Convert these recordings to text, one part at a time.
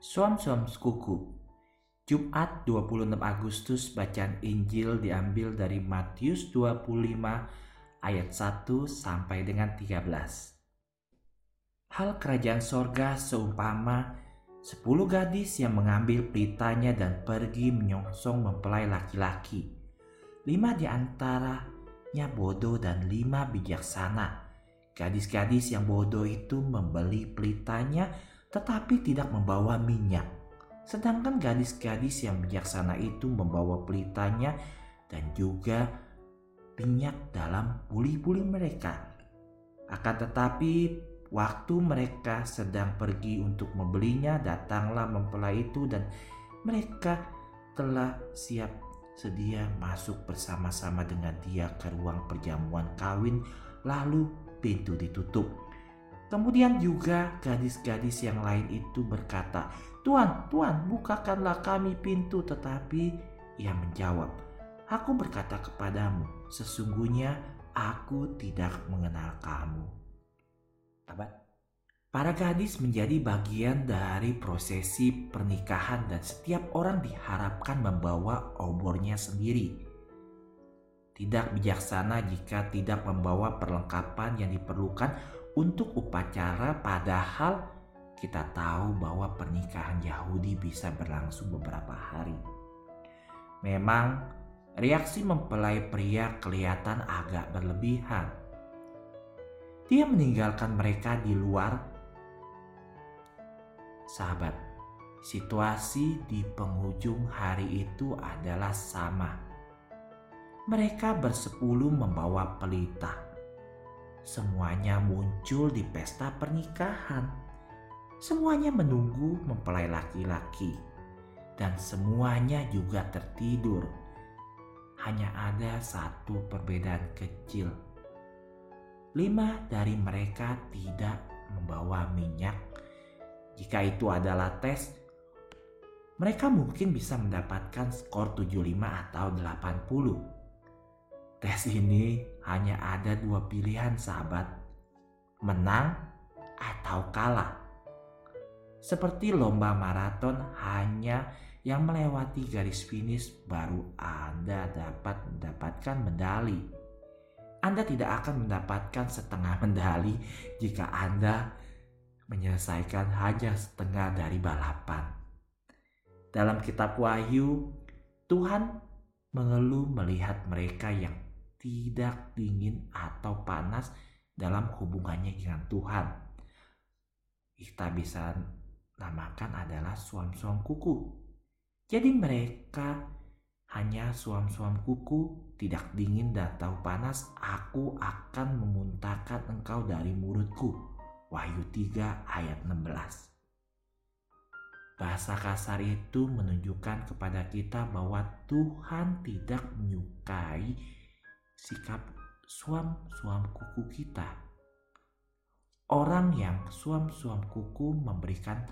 Suam-suam Kuku Jumat 26 Agustus bacaan Injil diambil dari Matius 25 ayat 1 sampai dengan 13. Hal kerajaan sorga seumpama sepuluh gadis yang mengambil pelitanya dan pergi menyongsong mempelai laki-laki. Lima di antaranya bodoh dan lima bijaksana. Gadis-gadis yang bodoh itu membeli pelitanya tetapi tidak membawa minyak Sedangkan gadis-gadis yang bijaksana itu membawa pelitanya dan juga minyak dalam buli-buli mereka. Akan tetapi waktu mereka sedang pergi untuk membelinya datanglah mempelai itu dan mereka telah siap sedia masuk bersama-sama dengan dia ke ruang perjamuan kawin lalu pintu ditutup. Kemudian juga gadis-gadis yang lain itu berkata, Tuan, Tuan, bukakanlah kami pintu. Tetapi ia menjawab, Aku berkata kepadamu, sesungguhnya aku tidak mengenal kamu. Abad. Para gadis menjadi bagian dari prosesi pernikahan dan setiap orang diharapkan membawa obornya sendiri. Tidak bijaksana jika tidak membawa perlengkapan yang diperlukan untuk upacara padahal kita tahu bahwa pernikahan Yahudi bisa berlangsung beberapa hari. Memang reaksi mempelai pria kelihatan agak berlebihan. Dia meninggalkan mereka di luar. Sahabat, situasi di penghujung hari itu adalah sama. Mereka bersepuluh membawa pelita Semuanya muncul di pesta pernikahan. Semuanya menunggu mempelai laki-laki, dan semuanya juga tertidur. Hanya ada satu perbedaan kecil. Lima dari mereka tidak membawa minyak. Jika itu adalah tes, mereka mungkin bisa mendapatkan skor 75 atau 80 Tes ini hanya ada dua pilihan sahabat, menang atau kalah. Seperti lomba maraton hanya yang melewati garis finish baru Anda dapat mendapatkan medali. Anda tidak akan mendapatkan setengah medali jika Anda menyelesaikan hanya setengah dari balapan. Dalam kitab Wahyu, Tuhan mengeluh melihat mereka yang tidak dingin atau panas dalam hubungannya dengan Tuhan. Kita bisa namakan adalah suam-suam kuku. Jadi mereka hanya suam-suam kuku, tidak dingin dan tahu panas, aku akan memuntahkan engkau dari mulutku. Wahyu 3 ayat 16. Bahasa kasar itu menunjukkan kepada kita bahwa Tuhan tidak menyukai sikap suam-suam kuku kita. Orang yang suam-suam kuku memberikan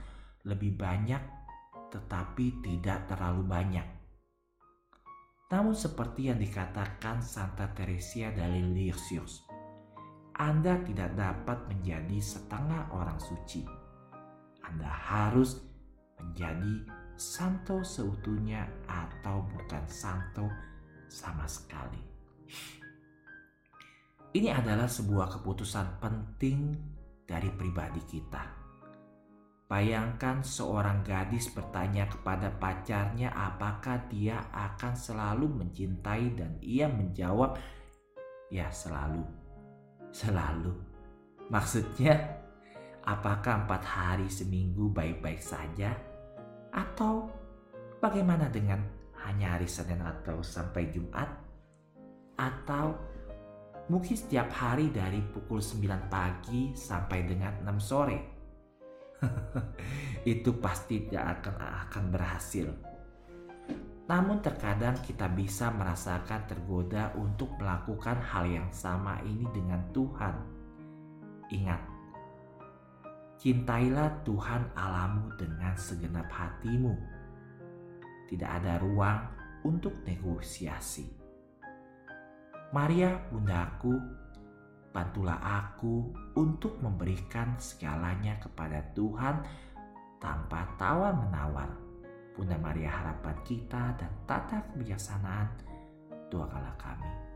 lebih banyak tetapi tidak terlalu banyak. Namun seperti yang dikatakan Santa Teresia dari Lisieux, Anda tidak dapat menjadi setengah orang suci. Anda harus menjadi santo seutuhnya atau bukan santo sama sekali. Ini adalah sebuah keputusan penting dari pribadi kita. Bayangkan seorang gadis bertanya kepada pacarnya apakah dia akan selalu mencintai dan ia menjawab, "Ya, selalu." Selalu. Maksudnya, apakah empat hari seminggu baik-baik saja? Atau bagaimana dengan hanya hari Senin atau sampai Jumat? Atau mungkin setiap hari dari pukul 9 pagi sampai dengan 6 sore. itu pasti tidak akan akan berhasil. Namun terkadang kita bisa merasakan tergoda untuk melakukan hal yang sama ini dengan Tuhan. Ingat, cintailah Tuhan alamu dengan segenap hatimu. Tidak ada ruang untuk negosiasi. Maria bundaku, bantulah aku untuk memberikan segalanya kepada Tuhan tanpa tawar-menawar. Bunda Maria harapan kita dan tata kebijaksanaan, doakanlah kami.